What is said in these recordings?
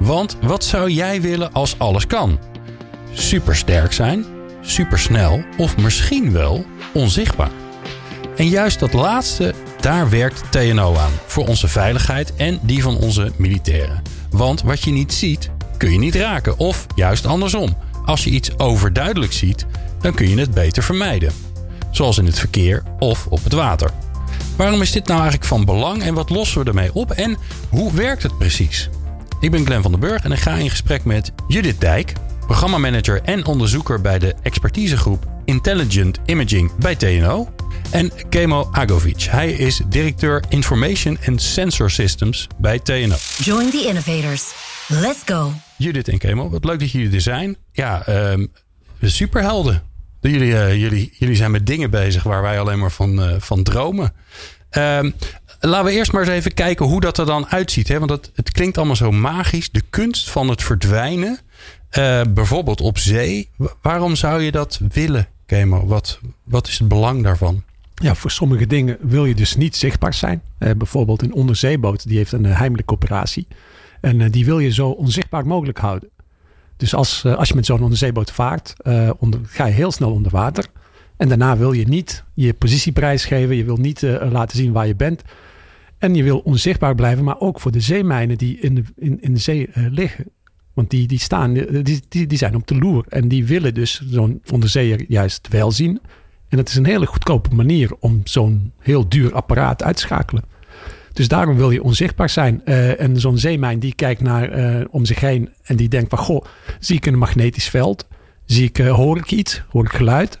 Want wat zou jij willen als alles kan? Supersterk zijn, supersnel of misschien wel onzichtbaar? En juist dat laatste, daar werkt TNO aan. Voor onze veiligheid en die van onze militairen. Want wat je niet ziet, kun je niet raken. Of juist andersom. Als je iets overduidelijk ziet, dan kun je het beter vermijden. Zoals in het verkeer of op het water. Waarom is dit nou eigenlijk van belang en wat lossen we ermee op en hoe werkt het precies? Ik ben Glenn van den Burg en ik ga in gesprek met Judith Dijk, programmamanager en onderzoeker bij de expertisegroep Intelligent Imaging bij TNO. En Kemo Agovic. Hij is directeur Information and Sensor Systems bij TNO. Join the innovators. Let's go. Judith en Kemo, wat leuk dat jullie er zijn. Ja, um, superhelden. Jullie, uh, jullie, jullie zijn met dingen bezig waar wij alleen maar van, uh, van dromen. Um, laten we eerst maar eens even kijken hoe dat er dan uitziet. Hè? Want het, klinkt allemaal zo magisch. De kunst van het verdwijnen. Uh, bijvoorbeeld op zee. Waarom zou je dat willen, Kemo? Wat, wat is het belang daarvan? Ja, voor sommige dingen wil je dus niet zichtbaar zijn. Uh, bijvoorbeeld een onderzeeboot, die heeft een uh, heimelijke operatie. En die wil je zo onzichtbaar mogelijk houden. Dus als, als je met zo'n onderzeeboot vaart, onder, ga je heel snel onder water. En daarna wil je niet je positie prijsgeven. Je wil niet laten zien waar je bent. En je wil onzichtbaar blijven, maar ook voor de zeemijnen die in de, in, in de zee liggen. Want die, die staan, die, die, die zijn op de loer. En die willen dus zo'n onderzeeër juist wel zien. En het is een hele goedkope manier om zo'n heel duur apparaat uit te schakelen. Dus daarom wil je onzichtbaar zijn. Uh, en zo'n zeemijn die kijkt naar om zich heen en die denkt van goh, zie ik een magnetisch veld? Zie ik, hoor ik iets? Hoor ik geluid?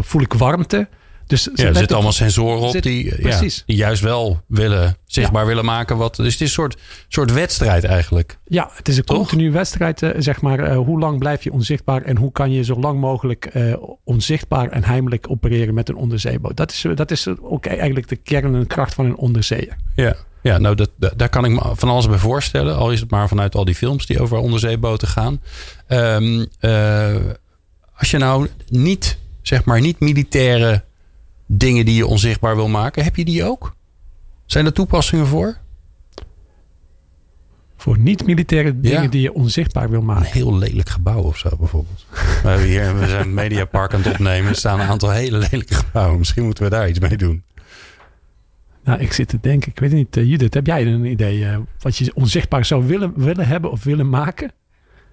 voel ik warmte? Dus ja, er zitten allemaal sensoren op zit, die, ja, die juist wel willen, zichtbaar ja. willen maken. Wat, dus het is een soort, soort wedstrijd eigenlijk. Ja, het is een Toch? continu wedstrijd. Uh, zeg maar, uh, hoe lang blijf je onzichtbaar en hoe kan je zo lang mogelijk uh, onzichtbaar en heimelijk opereren met een onderzeeboot? Dat is, dat is ook eigenlijk de kern en kracht van een onderzeeër. Ja. Ja, nou, dat, daar kan ik me van alles bij voorstellen. Al is het maar vanuit al die films die over onderzeeboten gaan. Um, als je nou niet, zeg maar, niet militaire dingen die je onzichtbaar wil maken. Heb je die ook? Zijn er toepassingen voor? Voor niet-militaire dingen ja. die je onzichtbaar wil maken. Een heel lelijk gebouw of zo bijvoorbeeld. we, hebben hier, we zijn een mediapark aan het opnemen. Er staan een aantal hele lelijke gebouwen. Misschien moeten we daar iets mee doen. Nou, ik zit te denken. Ik weet niet, uh, Judith, heb jij een idee uh, wat je onzichtbaar zou willen, willen hebben of willen maken?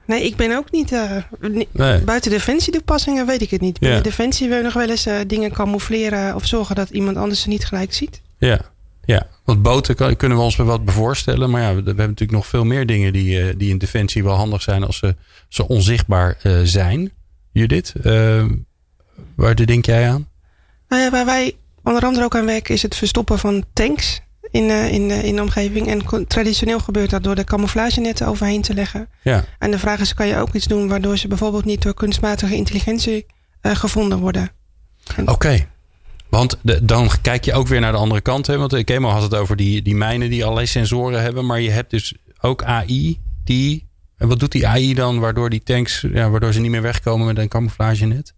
Nee, ik ben ook niet. Uh, nee. Buiten defensie-toepassingen weet ik het niet. Binnen ja. defensie wil je nog wel eens uh, dingen camoufleren of zorgen dat iemand anders ze niet gelijk ziet. Ja, ja. want boten kan, kunnen we ons wel wat bevoorstellen. Maar ja, we, we, hebben natuurlijk nog veel meer dingen die, uh, die in defensie wel handig zijn als ze onzichtbaar zijn. Judith, waar denk jij aan? Nou ja, waar wij onder andere ook aan werken is het verstoppen van tanks in, uh, in, uh, in de omgeving. En traditioneel gebeurt dat door de camouflagenetten overheen te leggen. Ja. En de vraag is, kan je ook iets doen waardoor ze bijvoorbeeld niet door kunstmatige intelligentie uh, gevonden worden? Oké. Okay. Want de, dan kijk je ook weer naar de andere kant. Hè? Want Kemo had het over die, die mijnen die allerlei sensoren hebben. Maar je hebt dus ook AI die... En wat doet die AI dan waardoor die tanks... Ja, waardoor ze niet meer wegkomen met een camouflagenet?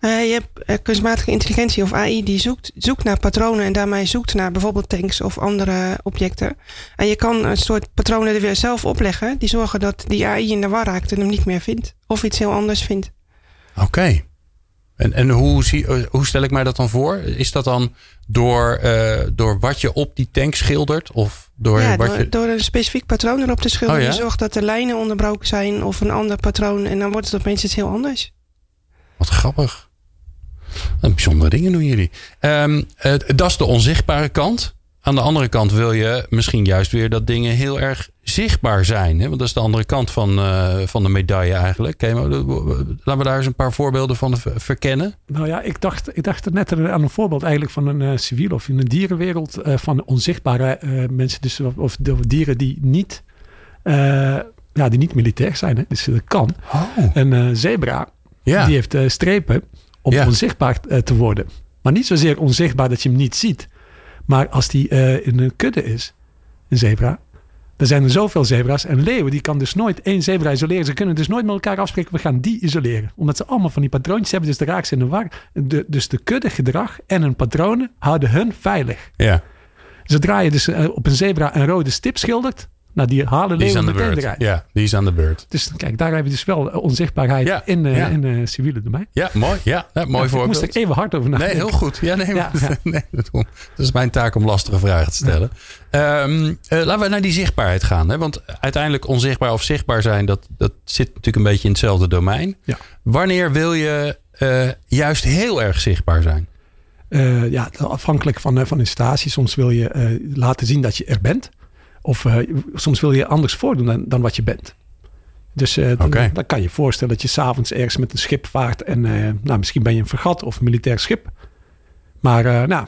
Uh, je hebt uh, kunstmatige intelligentie of AI die zoekt, zoekt naar patronen en daarmee zoekt naar bijvoorbeeld tanks of andere objecten. En je kan een soort patronen er weer zelf opleggen die zorgen dat die AI in de war raakt en hem niet meer vindt. Of iets heel anders vindt. Oké. Okay. En, en hoe, zie, hoe stel ik mij dat dan voor? Is dat dan door, uh, door wat je op die tank schildert? Of door, ja, wat door, je... door een specifiek patroon erop te schilderen. Oh, ja? zorgt dat de lijnen onderbroken zijn of een ander patroon. En dan wordt het opeens iets heel anders. Wat grappig. Bijzondere dingen doen jullie. Um, uh, dat is de onzichtbare kant. Aan de andere kant wil je misschien juist weer dat dingen heel erg zichtbaar zijn. Hè? Want dat is de andere kant van, uh, van de medaille eigenlijk. Okay, laten we daar eens een paar voorbeelden van verkennen. Nou ja, ik dacht, ik dacht net aan een voorbeeld eigenlijk van een uh, civiel of in een dierenwereld. Uh, van onzichtbare mensen. Dus, of, dieren die niet ja, die niet militair zijn. Hè? Dus dat kan. Oh. Een eh, zebra, Ja. die heeft eh, strepen om Ja. onzichtbaar eh, te worden. Maar niet zozeer onzichtbaar dat je hem niet ziet. Maar als die eh, in een kudde is, een zebra. Er zijn er zoveel zebra's. En leeuwen, die kan dus nooit één zebra isoleren. Ze kunnen dus nooit met elkaar afspreken, we gaan die isoleren. Omdat ze allemaal van die patroontjes hebben. Dus de raak ze in de war. De, dus de kuddegedrag en hun patronen houden hun veilig. Ja, Zodra je dus eh, op een zebra een rode stip schildert, nou die halen die is aan de beurt. eruit. Ja, die is aan de beurt. Dus kijk, daar heb je dus wel onzichtbaarheid Ja, in, ja. in eh, civiele domein. Ja, mooi. Ja, ja, mooi Ja, Ik moest er even hard over Nee, nadenken. heel goed. Ja, nee, maar- nee, dat is mijn taak om lastige vragen te stellen. Ehm, eh, laten we naar die zichtbaarheid gaan. Hè? Want uiteindelijk onzichtbaar of zichtbaar zijn, dat, dat zit natuurlijk een beetje in hetzelfde domein. Ja. Wanneer wil je juist heel erg zichtbaar zijn? Ja, afhankelijk van, van installatie. Soms wil je laten zien dat je er bent. Of eh, soms wil je anders voordoen dan, dan wat je bent. Dus eh, dan, kan je voorstellen dat je s'avonds ergens met een schip vaart. En eh, nou, misschien ben je een fregat of een militair schip. Maar nou,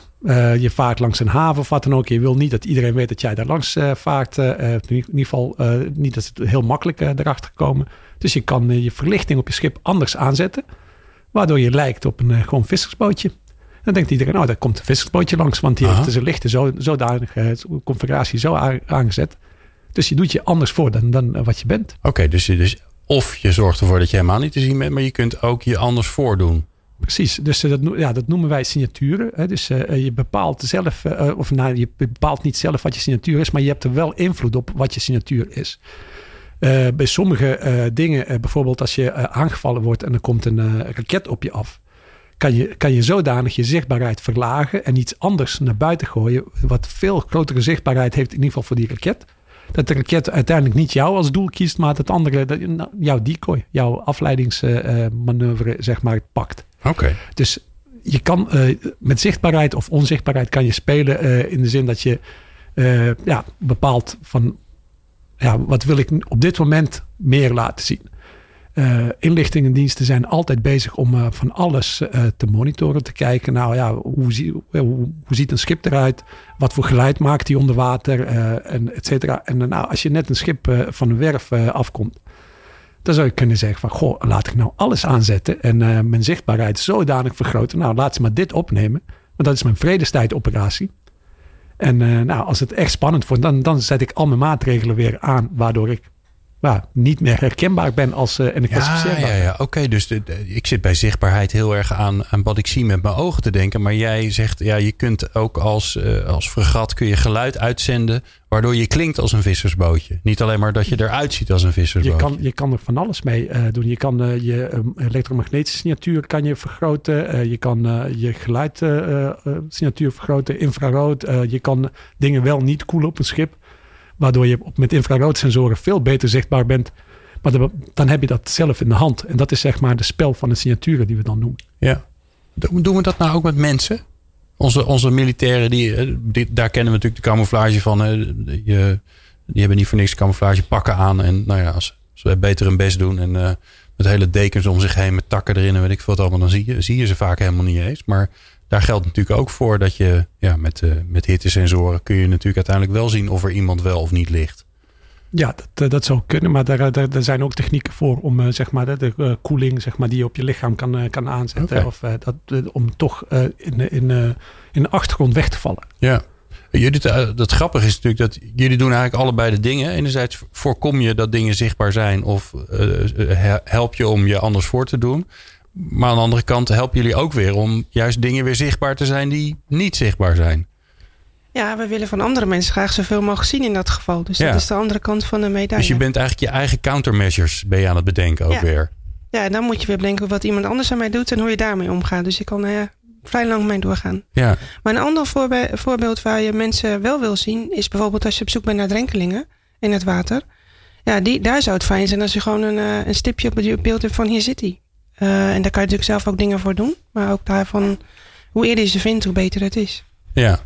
je vaart langs een haven of wat dan ook. Je wil niet dat iedereen weet dat jij daar langs vaart. in ieder geval niet dat het heel makkelijk erachter komen. Dus je kan je verlichting op je schip anders aanzetten. Waardoor je lijkt op een gewoon vissersbootje. Dan denkt iedereen, nou, daar komt een vissersbootje langs. Want die Aha. heeft zijn lichten zo, zodanig, eh, configuratie zo aangezet. Dus je doet je anders voor dan, dan eh, wat je bent. Oké, dus, dus of je zorgt ervoor dat je helemaal niet te zien bent, maar je kunt ook je anders voordoen. Precies, dus eh, dat, ja, dat noemen wij signaturen. Hè? Dus je bepaalt zelf, of nou, je bepaalt niet zelf wat je signatuur is, maar je hebt er wel invloed op wat je signatuur is. Bij sommige dingen, bijvoorbeeld als je aangevallen wordt en er komt een raket op je af, kan je, kan je zodanig je zichtbaarheid verlagen en iets anders naar buiten gooien, wat veel grotere zichtbaarheid heeft, in ieder geval voor die raket. Dat de raket uiteindelijk niet jou als doel kiest, maar het andere, dat, nou, jouw decoy, jouw afleidingsmanoeuvre, zeg maar, pakt. Oké. Dus je kan eh, met zichtbaarheid of onzichtbaarheid kan je spelen eh, in de zin dat je eh, ja, bepaalt van ja, wat wil ik op dit moment meer laten zien. Eh, inlichtingendiensten zijn altijd bezig om eh, van alles eh, te monitoren, te kijken. Nou ja, hoe, zie, hoe, hoe ziet een schip eruit? Wat voor geluid maakt die onder water? en et cetera. En nou, als je net een schip van een werf afkomt, dan zou je kunnen zeggen van, goh, laat ik nou alles aanzetten en mijn zichtbaarheid zodanig vergroten. Nou, laat ze maar dit opnemen, want dat is mijn vredestijdoperatie. En nou, als het echt spannend wordt, dan, dan zet ik al mijn maatregelen weer aan, waardoor ik nou, niet meer herkenbaar ben als uh, en ik Ja, ja, ja. oké. dus de, de, ik zit bij zichtbaarheid heel erg aan, aan wat ik zie met mijn ogen te denken. Maar jij zegt, ja, je kunt ook als, uh, als fregat kun je geluid uitzenden, waardoor je klinkt als een vissersbootje. Niet alleen maar dat je eruit ziet als een vissersbootje. Je kan, je kan er van alles mee uh, doen. Je kan uh, je um, elektromagnetische signatuur kan je vergroten. Je kan je geluidsignatuur vergroten, infrarood. je kan dingen wel niet koelen op een schip. Waardoor je met infraroodsensoren veel beter zichtbaar bent. Maar dan, heb je dat zelf in de hand. En dat is zeg maar de spel van de signaturen die we dan noemen. Ja. Doen we dat nou ook met mensen? Onze, onze militairen, die, die, daar kennen we natuurlijk de camouflage van. Je, die hebben niet voor niks camouflage pakken aan. En nou ja, als ze beter hun best doen. En uh, met hele dekens om zich heen, met takken erin en weet ik veel wat allemaal. Dan zie je, zie je ze vaak helemaal niet eens. Maar daar geldt natuurlijk ook voor dat je ja, met, uh, met hittesensoren kun je natuurlijk uiteindelijk wel zien of er iemand wel of niet ligt. Ja, dat, dat zou kunnen, maar daar, daar, daar zijn ook technieken voor om uh, zeg maar, de, de koeling zeg maar, die je op je lichaam kan, kan aanzetten. Okay. Of dat, om toch in, in, in de achtergrond weg te vallen. Ja. Jullie, dat grappige is natuurlijk dat jullie doen eigenlijk allebei de dingen. Enerzijds voorkom je dat dingen zichtbaar zijn of help je om je anders voor te doen. Maar aan de andere kant helpen jullie ook weer om juist dingen weer zichtbaar te zijn die niet zichtbaar zijn. Ja, we willen van andere mensen graag zoveel mogelijk zien in dat geval. Dus ja. dat is de andere kant van de medaille. Dus je bent eigenlijk je eigen countermeasures ben je aan het bedenken ook ja. weer. Ja, en dan moet je weer bedenken wat iemand anders aan mij doet en hoe je daarmee omgaat. Dus je kan er vrij lang mee doorgaan. Ja. Maar een ander voorbe voorbeeld waar je mensen wel wil zien... is bijvoorbeeld als je op zoek bent naar drenkelingen in het water. Ja, die, daar zou het fijn zijn als je gewoon een, uh, een stipje op het beeld hebt van hier zit hij. Uh, en daar kan je natuurlijk zelf ook dingen voor doen. Maar ook daarvan, hoe eerder je ze vindt, hoe beter het is. Ja.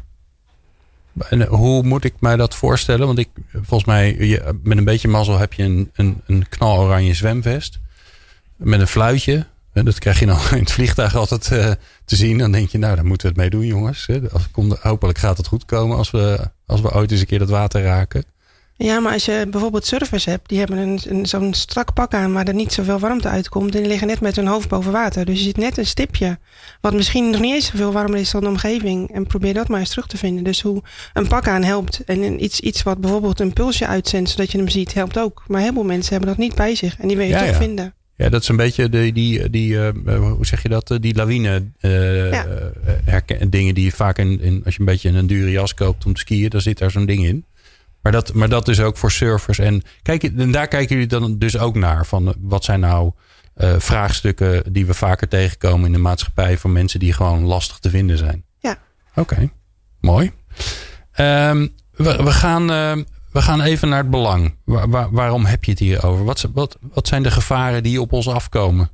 En hoe moet ik mij dat voorstellen? Want ik, volgens mij, met een beetje mazzel heb je een, een, een knaloranje zwemvest. Met een fluitje. Dat krijg je dan in het vliegtuig altijd uh, te zien. Dan denk je, nou, daar moeten we Ja, maar als je bijvoorbeeld surfers hebt, die hebben een, een, zo'n strak pak aan waar er niet zoveel warmte uitkomt. En die liggen net met hun hoofd boven water. Dus je ziet net een stipje, wat misschien nog niet eens zoveel warmer is dan de omgeving. En probeer dat maar eens terug te vinden. Dus hoe een pak aan helpt en iets, iets wat bijvoorbeeld een pulsje uitzendt zodat je hem ziet, helpt ook. Maar heel veel mensen hebben dat niet bij zich en die wil je toch vinden. Ja, dat is een beetje de, die, die uh, hoe zeg je dat? Die lawine uh, ja. dingen die je vaak in, in, als je een beetje een dure jas koopt om te skiën, dan zit daar zo'n ding in. Maar dat, maar dat dus ook voor surfers. En, kijk, en daar kijken jullie dan dus ook naar. Van wat zijn nou uh, vraagstukken die we vaker tegenkomen in de maatschappij van mensen die gewoon lastig te vinden zijn? Ja. Oké, mooi. Um, we, we, gaan, uh, we gaan even naar het belang. Waar, waar, waarom heb je het hier over? Wat, wat, wat zijn de gevaren die op ons afkomen?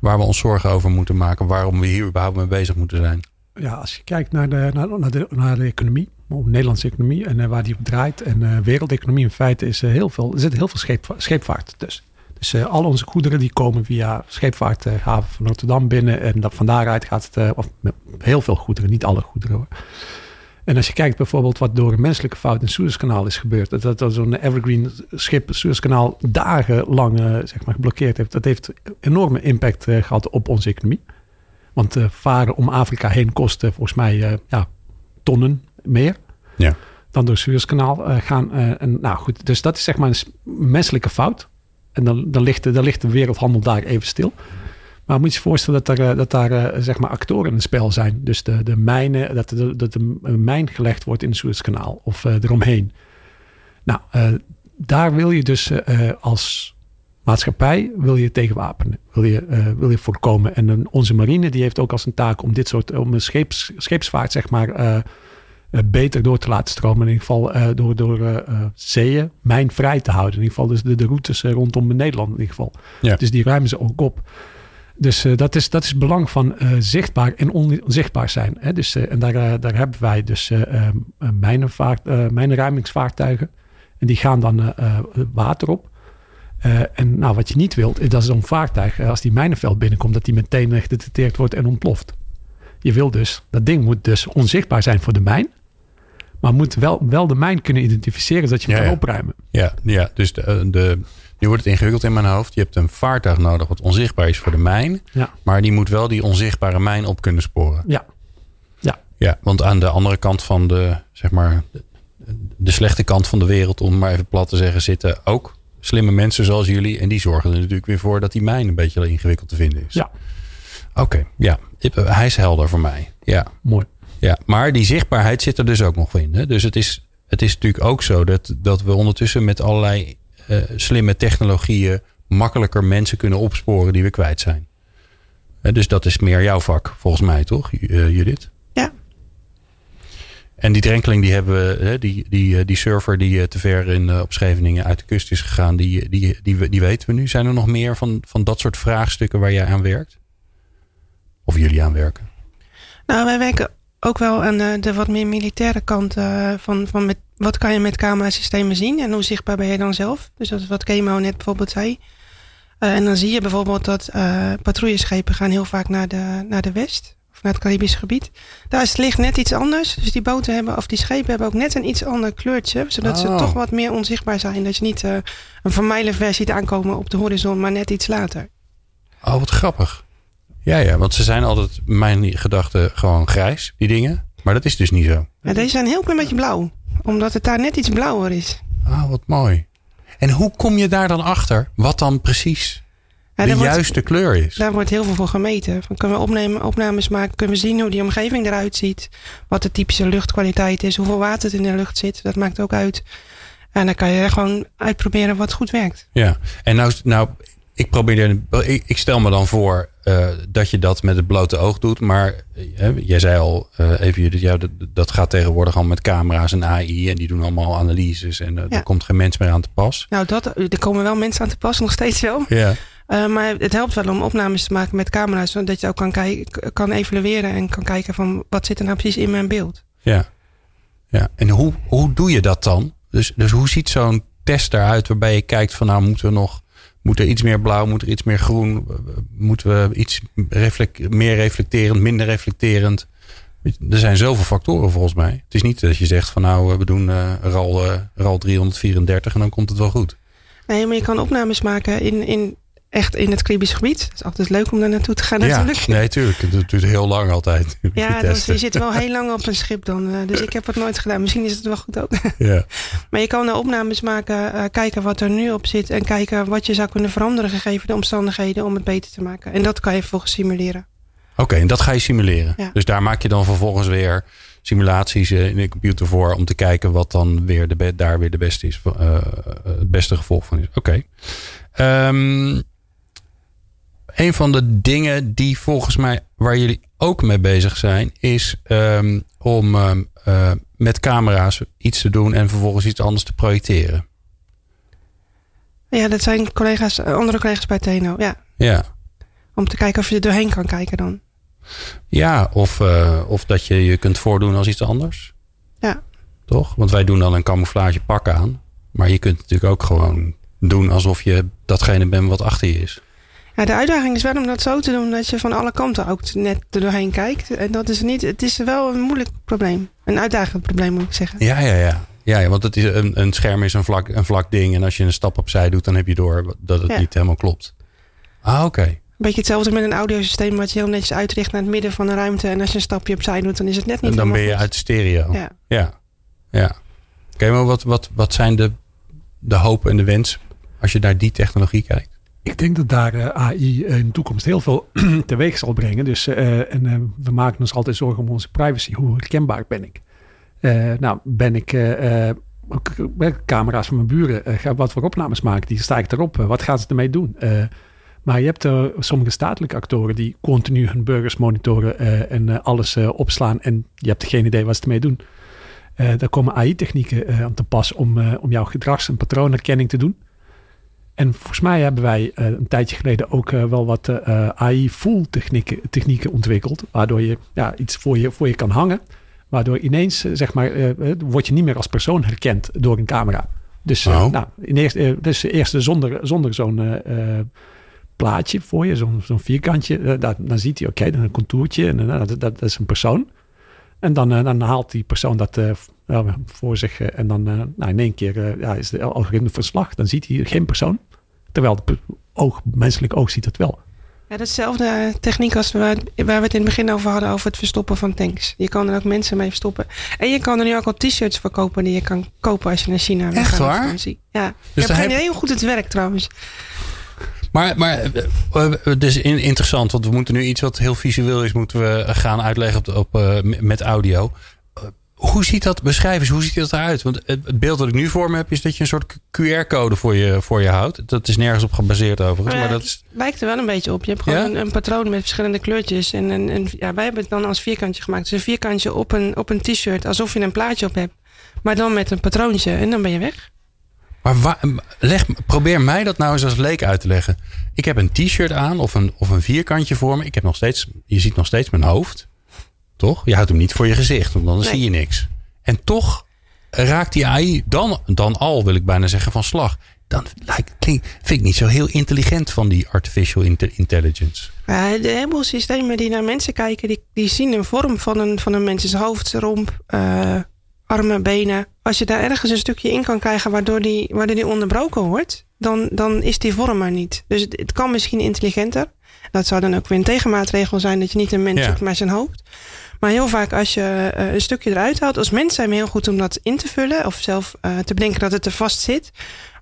Waar we ons zorgen over moeten maken? Waarom we hier überhaupt mee bezig moeten zijn? Ja, als je kijkt naar de, naar, naar de, naar de economie Nederlandse economie en uh, waar die op draait. En uh, wereldeconomie in feite is uh, heel veel, er zit heel veel scheep, scheepvaart tussen. Dus al onze goederen die komen via scheepvaarthaven van Rotterdam binnen. En dat, van daaruit gaat het, of heel veel goederen, niet alle goederen hoor. En als je kijkt bijvoorbeeld wat door een menselijke fout in het Suezkanaal is gebeurd. Dat, dat zo'n Evergreen schip het Suezkanaal dagenlang zeg maar, geblokkeerd heeft. Dat heeft enorme impact gehad op onze economie. Want varen om Afrika heen kost volgens mij ja, tonnen meer. Ja. Dan door het Suezkanaal uh, gaan. Uh, en, nou goed, dus dat is zeg maar een menselijke fout. En dan, dan, ligt, de, dan ligt de wereldhandel daar even stil. Maar moet je je voorstellen dat, er, dat daar zeg maar actoren in het spel zijn. Dus de, de mijnen, dat, de, dat de mijn gelegd wordt in het Suezkanaal of uh, eromheen. Nou, daar wil je dus als maatschappij wil je tegenwapenen, wil je, wil je voorkomen. En onze marine die heeft ook als een taak om dit soort, om een scheeps, scheepsvaart zeg maar beter door te laten stromen. In ieder geval uh, door, door uh, zeeën mijnvrij te houden. In ieder geval dus de, de routes rondom Nederland in ieder geval. Ja. Dus die ruimen ze ook op. Dus dat, is, dat is het belang van zichtbaar en onzichtbaar zijn. Hè? Dus, en daar, daar hebben wij dus mijnenruimingsvaartuigen. En die gaan dan water op. en nou, wat je niet wilt, is dat zo'n vaartuig, als die mijnenveld binnenkomt, dat die meteen gedetecteerd wordt en ontploft. Je wil dus, dat ding moet dus onzichtbaar zijn voor de mijn. Maar moet wel, wel de mijn kunnen identificeren, zodat je hem kan opruimen. Ja, ja dus de, de, nu wordt het ingewikkeld in mijn hoofd. Je hebt een vaartuig nodig wat onzichtbaar is voor de mijn. Ja. Maar die moet wel die onzichtbare mijn op kunnen sporen. Ja. Ja. Ja, want aan de andere kant van de, zeg maar, de, de slechte kant van de wereld, om maar even plat te zeggen, zitten ook slimme mensen zoals jullie. En die zorgen er natuurlijk weer voor dat die mijn een beetje ingewikkeld te vinden is. Ja. Oké, ja. Hij is helder voor mij. Ja. Mooi. Ja, maar die zichtbaarheid zit er dus ook nog in. Hè? Dus het is, het is natuurlijk ook zo dat, dat we ondertussen met allerlei uh, slimme technologieën makkelijker mensen kunnen opsporen die we kwijt zijn. Uh, dus dat is meer jouw vak, volgens mij, toch, uh, Judith? Ja. En die drenkeling, die hebben we, die, die, die server die te ver in, op Scheveningen uit de kust is gegaan, die, die, die, die weten we nu. Zijn er nog meer van, van dat soort vraagstukken waar jij aan werkt? Of jullie aan werken? Nou, wij werken ook wel aan de, de wat meer militaire kant uh, van, van met, wat kan je met camerasystemen zien en hoe zichtbaar ben je dan zelf. Dus dat is wat Kemo net bijvoorbeeld zei. Uh, en dan zie je bijvoorbeeld dat uh, patrouilleschepen gaan heel vaak naar de, naar de west of naar het Caribisch gebied. Daar is het licht net iets anders. Dus die boten hebben, of die schepen hebben ook net een iets ander kleurtje. Zodat oh. ze toch wat meer onzichtbaar zijn. Dat je niet een vermijlen versie ziet aankomen op de horizon, maar net iets later. Oh, wat grappig. Ja, ja, want ze zijn altijd, mijn gedachten, gewoon grijs, die dingen. Maar dat is dus niet zo. Ja, deze zijn een heel klein beetje blauw. Omdat het daar net iets blauwer is. Ah, wat mooi. En hoe kom je daar dan achter? Wat dan precies ja, de juiste wordt, kleur is? Daar wordt heel veel voor gemeten. Van kunnen we opnemen, opnames maken? Kunnen we zien hoe die omgeving eruit ziet? Wat de typische luchtkwaliteit is? Hoeveel water in de lucht zit? Dat maakt ook uit. En dan kan je gewoon uitproberen wat goed werkt. Ja, en nou, nou ik probeer, ik, ik stel me dan voor uh, dat je dat met het blote oog doet. Maar uh, jij zei al uh, even, ja, dat, dat gaat tegenwoordig al met camera's en AI. En die doen allemaal analyses. En ja. er komt geen mens meer aan te pas. Nou, dat, er komen wel mensen aan te pas, nog steeds wel. Ja. maar het helpt wel om opnames te maken met camera's. Zodat je ook kan, kijken, kan evalueren en kan kijken van wat zit er nou precies in mijn beeld. Ja. ja. En hoe, hoe doe je dat dan? Dus, dus hoe ziet zo'n test eruit waarbij je kijkt van nou moeten we nog moet er iets meer blauw, moet er iets meer groen? Moeten we iets meer reflecterend, minder reflecterend? Er zijn zoveel factoren volgens mij. Het is niet dat je zegt van nou, we doen uh, RAL, RAL 334 en dan komt het wel goed. Nee, maar je kan opnames maken in, in echt in het Caribisch gebied. Het is altijd leuk om daar naartoe te gaan natuurlijk. Ja, nee, tuurlijk. Het duurt heel lang altijd. Ja, dus je zit wel heel lang op een schip dan. Uh, dus ik heb het nooit gedaan. Misschien is het wel goed ook. Ja. maar je kan er opnames maken, uh, kijken wat er nu op zit. En kijken wat je zou kunnen veranderen gegeven de omstandigheden om het beter te maken. En dat kan je vervolgens simuleren. Oké, okay, en dat ga je simuleren. Ja. Dus daar maak je dan vervolgens weer simulaties in de computer voor om te kijken wat dan weer de daar weer de beste is, uh, het beste gevolg van is. Oké. Okay. Um, een van de dingen die volgens mij waar jullie ook mee bezig zijn, is um, om um, uh, met camera's iets te doen en vervolgens iets anders te projecteren. Ja, dat zijn collega's, andere collega's bij TNO. Ja. Ja. Om te kijken of je er doorheen kan kijken dan. Ja, of, uh, of dat je je kunt voordoen als iets anders. Ja. Toch? Want wij doen dan een camouflage pak aan. Maar je kunt natuurlijk ook gewoon doen alsof je datgene bent wat achter je is. Ja, de uitdaging is wel om dat zo te doen dat je van alle kanten ook net er doorheen kijkt. En dat is niet, het is wel een moeilijk probleem. Een uitdagend probleem moet ik zeggen. Ja, ja, ja. Ja, ja want het is een, een scherm is een vlak, een vlak ding. En als je een stap opzij doet, dan heb je door dat het Ja. niet helemaal klopt. Ah, oké. Een beetje hetzelfde met een audiosysteem wat je heel netjes uitricht naar het midden van de ruimte. En als je een stapje opzij doet, dan is het net niet En dan ben je uit stereo. Ja. Ja. Ja. Oké, maar wat, wat, wat zijn de, de hoop en de wens als je naar die technologie kijkt? Ik denk dat daar eh, AI in de toekomst heel veel teweeg zal brengen. Dus, eh, en eh, we maken ons altijd zorgen om onze privacy. Hoe herkenbaar ben ik? Nou, ben ik camera's van mijn buren? ga wat voor opnames maken? Die sta ik erop. Wat gaan ze ermee doen? Maar je hebt sommige statelijke actoren die continu hun burgers monitoren en alles opslaan. En je hebt geen idee wat ze ermee doen. Daar komen AI-technieken aan te pas om, om jouw gedrags- en patroonherkenning te doen. En volgens mij hebben wij eh, een tijdje geleden ook eh, wel wat eh, AI-full technieken, technieken ontwikkeld. Waardoor je ja, iets voor je, voor je kan hangen. Waardoor ineens, zeg maar, word je niet meer als persoon herkend door een camera. Dus, Oh. nou, in eerst, eh, dus eerst zonder, zonder zo'n plaatje voor je, zo'n zo'n vierkantje. dat- dan ziet hij, oké, dan een contourtje en eh, dat, dat, dat is een persoon. En dan, dan haalt die persoon dat voor zich. en dan nou, in één keer ja, is de algoritme verslag. Dan ziet hij geen persoon. Terwijl het oog, menselijk oog ziet het wel. Ja, datzelfde techniek als waar, waar we het in het begin over hadden, over het verstoppen van tanks. Je kan er ook mensen mee verstoppen. En je kan er nu ook al t-shirts verkopen die je kan kopen als je naar China wil Echt gaan waar? vakantie. Ja, Dus ik heb geen heel goed het werk trouwens. Maar, maar eh, eh, het is in- interessant, want we moeten nu iets wat heel visueel is, moeten we gaan uitleggen op, de- op, eh, met audio. Hoe ziet dat, beschrijf eens, hoe ziet dat eruit? Want het beeld dat ik nu voor me heb, is dat je een soort QR-code voor je, voor je houdt. Dat is nergens op gebaseerd overigens, Maar maar dat is... lijkt er wel een beetje op. Je hebt gewoon Ja? een, een patroon met verschillende kleurtjes. En, een, een- ja, wij hebben het dan als vierkantje gemaakt. Dus een vierkantje op een, op een t-shirt, alsof je een plaatje op hebt. Maar dan met een patroontje en dan ben je weg. Maar wa- leg, probeer mij dat nou eens als leek uit te leggen. Ik heb een t-shirt aan of een, of een vierkantje voor me. Ik heb nog steeds, je ziet nog steeds mijn hoofd. Toch? Je houdt hem niet voor je gezicht, want dan Nee. zie je niks. En toch raakt die AI dan, dan al, wil ik bijna zeggen, van slag. Dan lijkt, vind ik niet zo heel intelligent van die artificial inte- intelligence. Ja, de heleboel systemen die naar mensen kijken, die, die zien een vorm van een, van een mensens hoofd, romp, eh, armen, benen. Als je daar ergens een stukje in kan krijgen waardoor die, waardoor die onderbroken wordt, dan, dan is die vorm er niet. Dus het, het kan misschien intelligenter. Dat zou dan ook weer een tegenmaatregel zijn dat je niet een mens Ja. zoekt, maar zijn hoofd. Maar heel vaak als je eh, een stukje eruit haalt, als mens zijn we heel goed om dat in te vullen of zelf eh, te bedenken dat het er vast zit.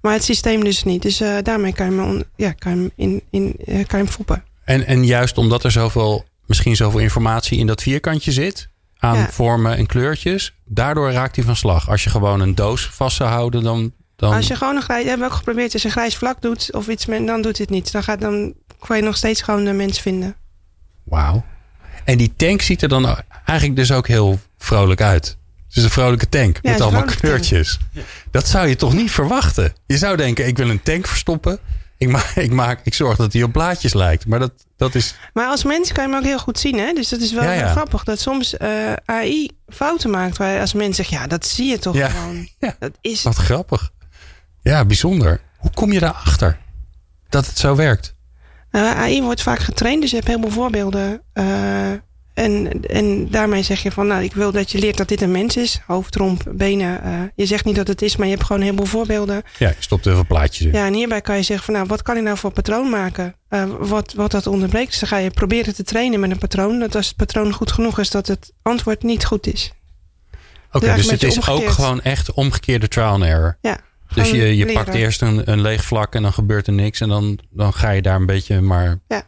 Maar het systeem dus niet. Dus eh, daarmee kan je hem, ja, kan je hem, in, in, kan je hem foppen. En, en juist omdat er zoveel, misschien zoveel informatie in dat vierkantje zit. Aan Ja. vormen en kleurtjes. Daardoor raakt hij van slag. Als je gewoon een doos vast zou houden, dan... dan Als je gewoon een grijs, hebben we ook geprobeerd, als je een grijs vlak doet of iets, dan doet het niet. Dan, gaat, dan kan je nog steeds gewoon de mens vinden. Wauw. En die tank ziet er dan eigenlijk dus ook heel vrolijk uit. Het is een vrolijke tank met allemaal tank. kleurtjes. Dat zou je toch niet verwachten? Je zou denken, ik wil een tank verstoppen. Ik, maak, ik, maak, ik zorg dat hij op blaadjes lijkt. Maar dat, dat is... Maar als mens kan je hem ook heel goed zien. Hè? Dus dat is wel Ja, ja. heel grappig. Dat soms eh, AI fouten maakt. Waar je als mens zegt, ja, dat zie je toch gewoon. Dat is, Wat grappig. Ja, bijzonder. Hoe kom je daarachter dat het zo werkt? Nou, AI wordt vaak getraind. Dus je hebt heel veel voorbeelden. eh, En, en daarmee zeg je van, nou, ik wil dat je leert dat dit een mens is. Hoofd, romp, benen. Uh, je zegt niet dat het is, maar je hebt gewoon een heleboel voorbeelden. Ja, je stopt er veel plaatjes in. Ja, en hierbij kan je zeggen van, nou, wat kan ik nou voor patroon maken? Uh, wat, wat dat onderbreekt. Dus dan ga je proberen te trainen met een patroon. Dat als het patroon goed genoeg is, dat het antwoord niet goed is. Oké, okay, dus het is omgekeerd. ook gewoon echt omgekeerde trial and error. Ja. Dus je, je pakt eerst een, een leeg vlak en dan gebeurt er niks. En dan, dan ga je daar een beetje maar ja.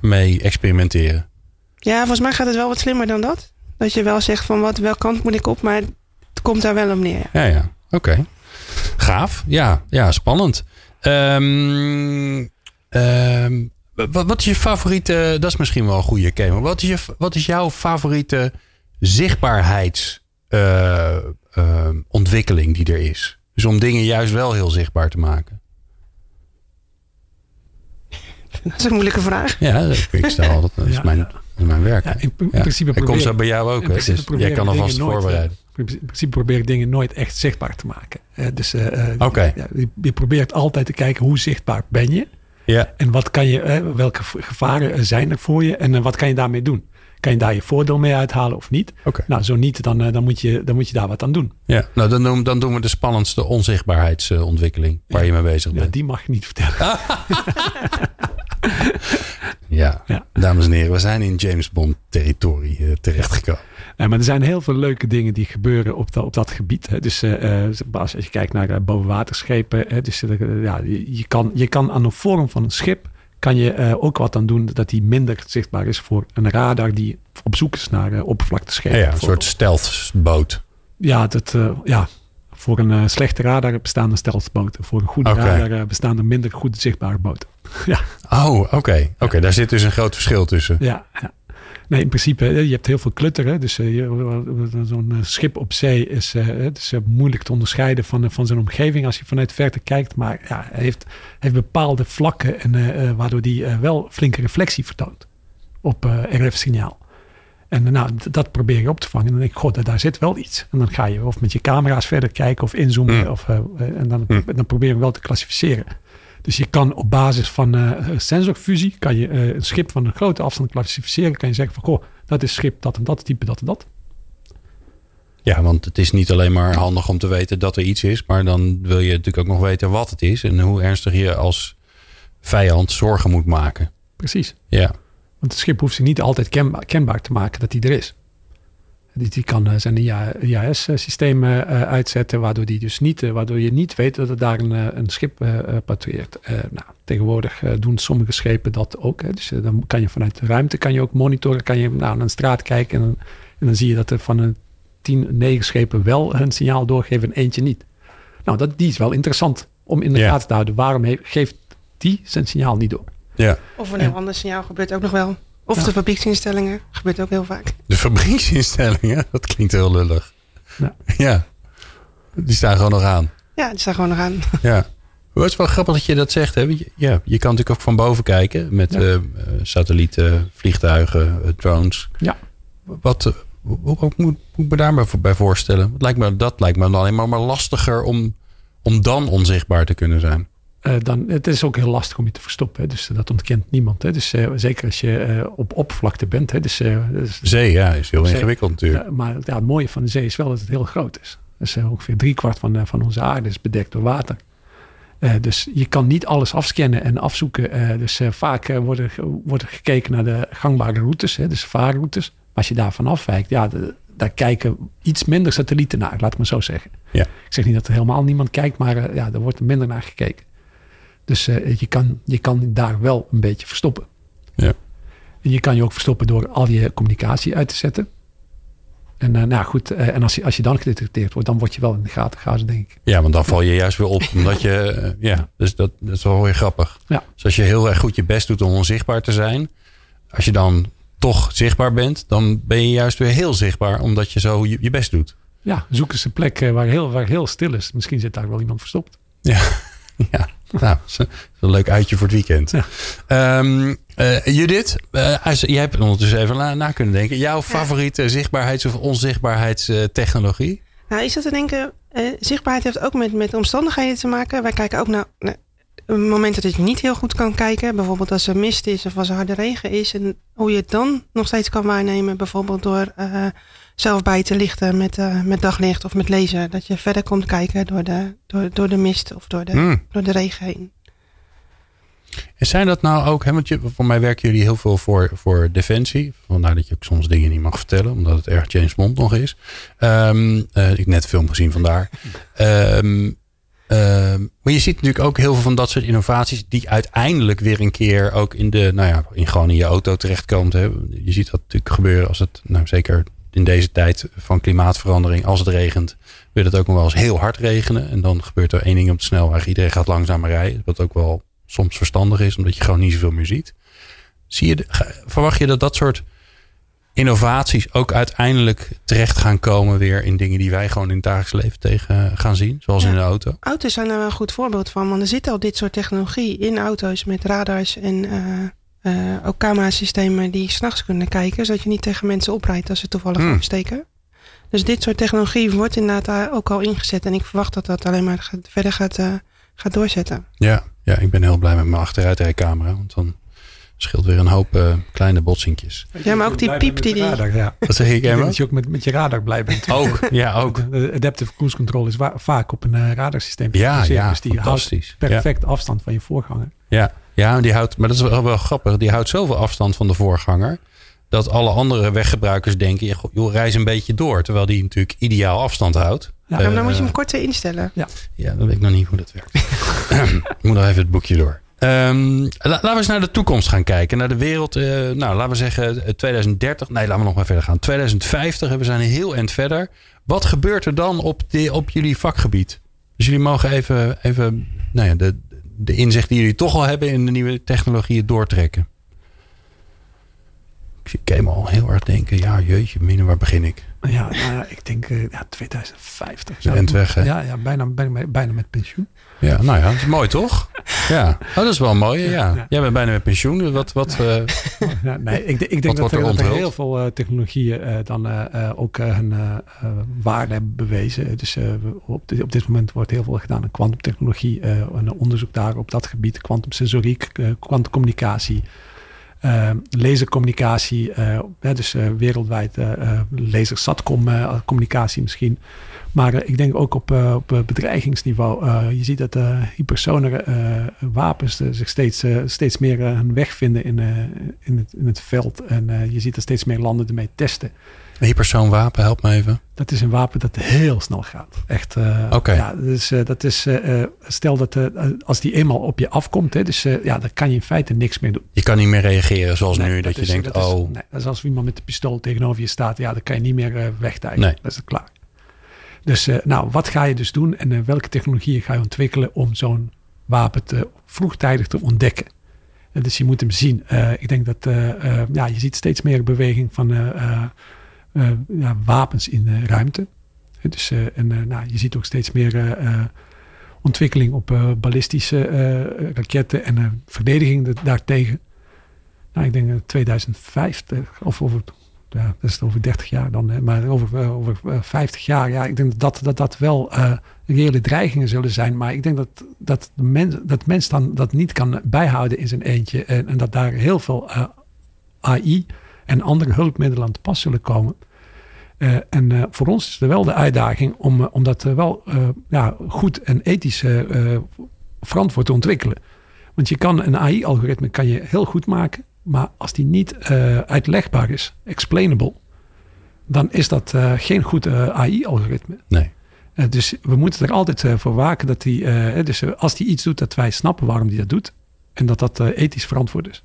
mee experimenteren. Ja, volgens mij gaat het wel wat slimmer dan dat. Dat je wel zegt van wat, welke kant moet ik op, maar het komt daar wel om neer. Ja, ja. Oké. Gaaf. Ja, ja spannend. Um, um, wat, wat, is je favoriete, dat is misschien wel een goede game. Wat is, je, wat is jouw favoriete zichtbaarheidsontwikkeling uh, uh, die er is? Dus om dingen juist wel heel zichtbaar te maken. Dat is een moeilijke vraag. Ja, ik stel altijd. Dat is ja, mijn, ja. is mijn werk. Ja, in, principe probeer, komt zo bij jou ook. Hè? Dus jij kan alvast voorbereiden. In principe probeer ik dingen nooit echt zichtbaar te maken. Dus uh, okay. je, je, probeert altijd te kijken hoe zichtbaar ben je. Ja. En wat kan je, welke gevaren zijn er voor je en wat kan je daarmee doen? Kan je daar je voordeel mee uithalen of niet? Okay. Nou, zo niet, dan, dan, moet je, dan moet je daar wat aan doen. Ja, nou dan, doen, dan doen we de spannendste onzichtbaarheidsontwikkeling waar je mee bezig bent. Ja, die mag je niet vertellen. ja. ja. dames en heren, we zijn in James Bond territorie uh, terechtgekomen. Ja, maar er zijn heel veel leuke dingen die gebeuren op, dat, op dat gebied. Hè. Dus uh, als je kijkt naar bovenwaterschepen, hè, dus, ja, je, je, kan, je kan aan de vorm van een schip kan je uh, ook wat aan doen dat die minder zichtbaar is voor een radar die op zoek is naar uh, oppervlakteschepen. Ja, ja, een soort stealthboot. Ja, dat, uh, ja, voor een slechte radar bestaan er stealthboten. Voor een goede okay. radar bestaan er minder goed zichtbare boten. ja. Oh, oké. Okay. Oké, okay, daar zit dus een groot verschil tussen. Ja, ja. Nee, in principe, je hebt heel veel klutteren. Dus uh, zo'n schip op zee is, het is uh, moeilijk te onderscheiden van, van zijn omgeving als je vanuit verte kijkt. Maar ja, hij heeft, heeft bepaalde vlakken en, waardoor hij wel flinke reflectie vertoont op RF-signaal. En nou, dat probeer je op te vangen. En dan denk ik, god, daar zit wel iets. En dan ga je of met je camera's verder kijken of inzoomen. Mm. Of, en dan, mm. dan probeer je wel te klassificeren. Dus je kan op basis van uh, sensorfusie, kan je uh, een schip van een grote afstand klassificeren. Kan je zeggen van, goh, dat is schip dat en dat, type dat en dat. Ja, want het is niet alleen maar handig om te weten dat er iets is. Maar dan wil je natuurlijk ook nog weten wat het is. En hoe ernstig je als vijand zorgen moet maken. Precies. Ja. Want het schip hoeft zich niet altijd kenbaar, kenbaar te maken dat hij er is. Die, die kan uh, zijn IAS-systeem uh, uitzetten, waardoor, die dus niet, uh, waardoor je niet weet dat er daar een, een schip patrouilleert. nou, tegenwoordig doen sommige schepen dat ook. Hè. Dus dan kan je vanuit de ruimte kan je ook monitoren, kan je nou, naar een straat kijken en, en dan zie je dat er van een tien, negen schepen wel een signaal doorgeven en eentje niet. Nou, dat, die is wel interessant om in de gaten te houden. Waarom heeft, geeft die zijn signaal niet door? Ja. Of een heel ander signaal gebeurt ook nog wel. Of ja. de fabrieksinstellingen. Gebeurt ook heel vaak. De fabrieksinstellingen? Dat klinkt heel lullig. Ja. ja. Die staan gewoon nog aan. Ja, die staan gewoon nog aan. Ja. Het is wel grappig dat je dat zegt. Hè? Ja, je kan natuurlijk ook van boven kijken. Met ja. uh, satellieten, vliegtuigen, uh, drones. Ja. Wat, uh, hoe, hoe, moet ik me daar bij voorstellen? Dat lijkt me, dat lijkt me dan alleen maar, maar lastiger om, om dan onzichtbaar te kunnen zijn. Uh, dan, het is ook heel lastig om je te verstoppen. Hè? Dus dat ontkent niemand. Hè? Dus uh, zeker als je uh, op oppervlakte bent. Hè? Dus, dus, zee, ja, is heel ingewikkeld natuurlijk. maar ja, het mooie van de zee is wel dat het heel groot is. Dus ongeveer driekwart van, van onze aarde is bedekt door water. dus je kan niet alles afscannen en afzoeken. dus vaak wordt, er, wordt er gekeken naar de gangbare routes, hè? dus vaarroutes. Maar als je daarvan afwijkt, ja, de, daar kijken iets minder satellieten naar, laat ik maar zo zeggen. Ja. Ik zeg niet dat er helemaal niemand kijkt, maar ja, er wordt er minder naar gekeken. Dus uh, je, kan, je kan daar wel een beetje verstoppen. Ja. En je kan je ook verstoppen door al je communicatie uit te zetten. En uh, nou goed, uh, en als je, als je dan gedetecteerd wordt, dan word je wel in de gaten gehouden, denk ik. Ja, want dan val je juist weer op. Omdat je, ja, dus dat, dat is wel weer grappig. Ja. Dus als je heel erg goed je best doet om onzichtbaar te zijn, als je dan toch zichtbaar bent, dan ben je juist weer heel zichtbaar, omdat je zo je, je best doet. Ja, zoek eens een plek waar heel, waar heel stil is. Misschien zit daar wel iemand verstopt. Ja, ja. Nou, dat is een leuk uitje voor het weekend. Ja. Um, uh, Judith, uh, als, jij hebt ondertussen even na, na kunnen denken. Jouw favoriete zichtbaarheids- of onzichtbaarheidstechnologie? Nou, is dat te denken, uh, zichtbaarheid heeft ook met, met omstandigheden te maken. Wij kijken ook naar, naar momenten dat je niet heel goed kan kijken. Bijvoorbeeld als er mist is of als er harde regen is. En hoe je het dan nog steeds kan waarnemen. Bijvoorbeeld door uh, zelf bij te lichten met, uh, met daglicht of met lezen. Dat je verder komt kijken door de, door, door de mist of door de, mm. door de regen heen. En zijn dat nou ook, hè, want je, voor mij werken jullie heel veel voor, voor defensie. Vandaar dat je ook soms dingen niet mag vertellen, omdat het erg James Bond nog is. Um, uh, ik heb net film gezien vandaar. Um, Ehm, maar je ziet natuurlijk ook heel veel van dat soort innovaties die uiteindelijk weer een keer ook in de, nou ja, in gewoon in je auto terechtkomt. Hè. Je ziet dat natuurlijk gebeuren als het, nou zeker in deze tijd van klimaatverandering, als het regent, wil het ook nog wel eens heel hard regenen. En dan gebeurt er één ding op de snelweg. Iedereen gaat langzamer rijden. Wat ook wel soms verstandig is, omdat je gewoon niet zoveel meer ziet. Zie je, verwacht je dat dat soort innovaties ook uiteindelijk terecht gaan komen weer in dingen die wij gewoon in het dagelijks leven tegen gaan zien, zoals in de auto? Auto's zijn er wel een goed voorbeeld van, want er zit al dit soort technologie in auto's met radars en uh, uh, ook camerasystemen die s'nachts kunnen kijken, zodat je niet tegen mensen oprijdt als ze toevallig hmm. opsteken. Dus dit soort technologie wordt inderdaad ook al ingezet en ik verwacht dat dat alleen maar verder gaat, uh, gaat doorzetten. Ja, ja, ik ben heel blij met mijn achteruitrijcamera, want dan scheelt weer een hoop uh, kleine botsinkjes. Ja, maar ook die piep die die... Radar, ja. Wat zeg ik, Dat je ook met, met je radar blij bent. Ook, ja, ook. De adaptive cruise control is vaak op een radarsysteem ja, ja, dus die fantastisch. houdt perfect afstand van je voorganger. Ja, ja die houdt, maar dat is wel, wel grappig. Die houdt zoveel afstand van de voorganger dat alle andere weggebruikers denken, joh, reis een beetje door. Terwijl die natuurlijk ideaal afstand houdt. Ja, uh, dan moet je hem korter instellen. Ja, ja dan weet ik nog niet hoe dat werkt. ik moet nog even het boekje door. Um, laten we eens naar de toekomst gaan kijken. Naar de wereld. Uh, nou, laten we zeggen 2030. Nee, laten we nog maar verder gaan. 2050. We zijn heel eind verder. Wat gebeurt er dan op, de, op jullie vakgebied? Dus jullie mogen even, even nou ja, de, de inzicht die jullie toch al hebben in de nieuwe technologieën doortrekken. Ik zie al heel hard denken. Ja, jeetje, mine, waar begin ik? Ja, nou ja ik denk uh, ja, 2050. Ja, weg, hè? Ja, ja bijna, bijna, bijna met pensioen. Ja, nou ja, dat is mooi toch? Ja, oh, dat is wel mooi. Ja. Jij bent bijna met pensioen. Wat, wat, uh, ja, nee, ik, ik denk dat er, dat er, heel veel uh, technologieën uh, dan ook hun waarde hebben bewezen. Dus op, dit, op dit moment wordt heel veel gedaan aan kwantumtechnologie. een onderzoek daar op dat gebied. Kwantumsensoriek, kwantumcommunicatie. Lasercommunicatie, dus wereldwijd laser-satcom communicatie misschien. Maar eh, ik denk ook op, uh, op eh, bedreigingsniveau. je ziet dat hypersonere wapens zich steeds, steeds meer hun weg vinden in, in, het, in het veld. En je ziet dat steeds meer landen ermee testen. Een hypersoonwapen, help me even. Dat is een wapen dat heel snel gaat. Echt. Oké. Ja, dus, dat is, stel dat als die eenmaal op je afkomt, hè, dus ja, dan kan je in feite niks meer doen. Je kan niet meer reageren zoals nu, dat, je denkt, dat oh. Is, nee, dat is als iemand met de pistool tegenover je staat, ja, dan kan je niet meer wegtijgen. Nee. Dat is het klaar. Dus uh, nou, wat ga je dus doen en uh, welke technologieën ga je ontwikkelen om zo'n wapen vroegtijdig te ontdekken? Uh, dus je moet hem zien. ik denk dat ja, je ziet steeds meer beweging van ja, wapens in ruimte. Dus, en nou, je ziet ook steeds meer ontwikkeling op ballistische raketten en verdediging daartegen. Nou, ik denk dat 2050 of over ja, dat is over 30 jaar dan, maar over, eh, over 50 eh, jaar, ja, ik denk dat dat, dat wel uh, reële dreigingen zullen zijn. Maar ik denk dat, dat, de mens, dat mens dan dat niet kan bijhouden in zijn eentje. En, dat daar heel veel AI en andere hulpmiddelen aan te pas zullen komen. En voor ons is er wel de uitdaging om, om dat wel ja, goed en ethisch verantwoord te ontwikkelen. Want je kan een AI-algoritme kan je heel goed maken. Maar als die niet uh, uitlegbaar is, explainable, dan is dat uh, geen goed uh, eh, AI-algoritme. Nee. dus we moeten er altijd voor waken dat die, dus als die iets doet, dat wij snappen waarom die dat doet. En dat dat ethisch verantwoord is.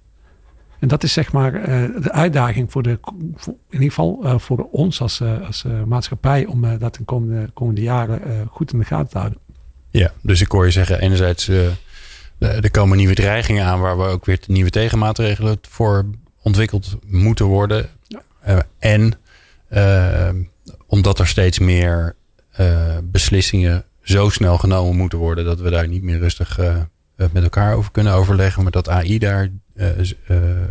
En dat is zeg maar de uitdaging voor de, voor, in ieder geval voor ons als, als maatschappij, om dat in de komende, komende jaren goed in de gaten te houden. Ja, dus ik hoor je zeggen, enerzijds er komen nieuwe dreigingen aan waar we ook weer nieuwe tegenmaatregelen voor ontwikkeld moeten worden. Uh, en uh, omdat er steeds meer uh, beslissingen zo snel genomen moeten worden dat we daar niet meer rustig met elkaar over kunnen overleggen, maar dat AI daar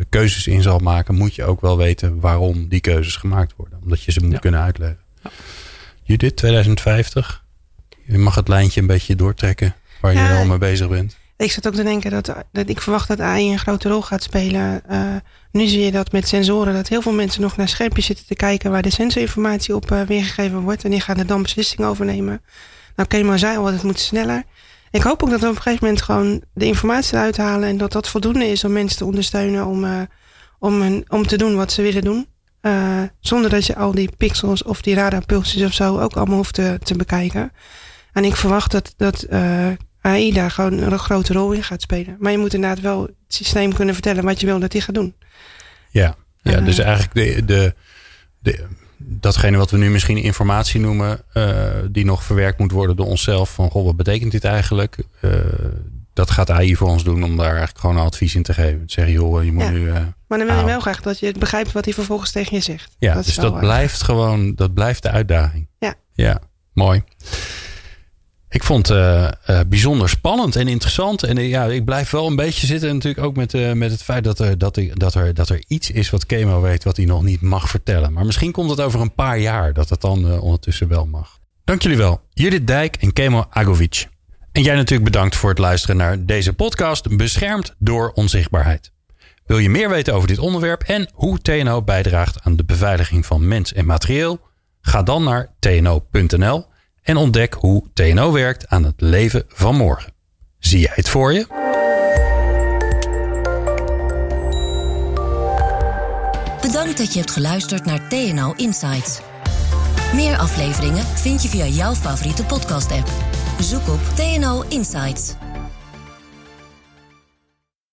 keuzes in zal maken, moet je ook wel weten waarom die keuzes gemaakt worden. Omdat je ze moet kunnen uitleggen. Ja. Judith, 2050. Je mag het lijntje een beetje doortrekken waar je al mee bezig bent. Ik zat ook te denken dat, dat ik verwacht dat AI een grote rol gaat spelen. Uh, nu zie je dat met sensoren, dat heel veel mensen nog naar schermpjes zitten te kijken waar de sensorinformatie op uh, weergegeven wordt. En die gaan er dan beslissingen over nemen. Nou, Kemal zei al, het moet sneller. Ik hoop ook dat we op een gegeven moment gewoon de informatie eruit halen en dat dat voldoende is om mensen te ondersteunen om, uh, om, een, om te doen wat ze willen doen. Zonder dat je al die pixels of die radarpulsjes of zo ook allemaal hoeft te, te bekijken. En ik verwacht dat, dat AI daar gewoon een grote rol in gaat spelen. Maar je moet inderdaad wel het systeem kunnen vertellen wat je wil dat hij gaat doen. Ja, ja dus eigenlijk de, de, de, datgene wat we nu misschien informatie noemen, uh, die nog verwerkt moet worden door onszelf. Van goh, wat betekent dit eigenlijk? Uh, dat gaat AI voor ons doen om daar eigenlijk gewoon advies in te geven. Zeggen, joh, je moet ja. nu. Uh, maar dan wil je wel graag dat je begrijpt wat hij vervolgens tegen je zegt. Ja, dat dus dat blijft gewoon, dat blijft de uitdaging. Ja. Ja, mooi. Ik vond het uh, uh, bijzonder spannend en interessant. En uh, ja, ik blijf wel een beetje zitten natuurlijk ook met, met het feit dat er, dat, dat, er, dat er iets is wat Kemo weet wat hij nog niet mag vertellen. Maar misschien komt het over een paar jaar dat het dan ondertussen wel mag. Dank jullie wel. Judith Dijk en Kemo Agovic. En jij natuurlijk bedankt voor het luisteren naar deze podcast Beschermd door onzichtbaarheid. Wil je meer weten over dit onderwerp en hoe TNO bijdraagt aan de beveiliging van mens en materieel? Ga dan naar tno.nl en ontdek hoe TNO werkt aan het leven van morgen. Zie jij het voor je? Bedankt dat je hebt geluisterd naar TNO Insights. Meer afleveringen vind je via jouw favoriete podcast-app. Zoek op TNO Insights.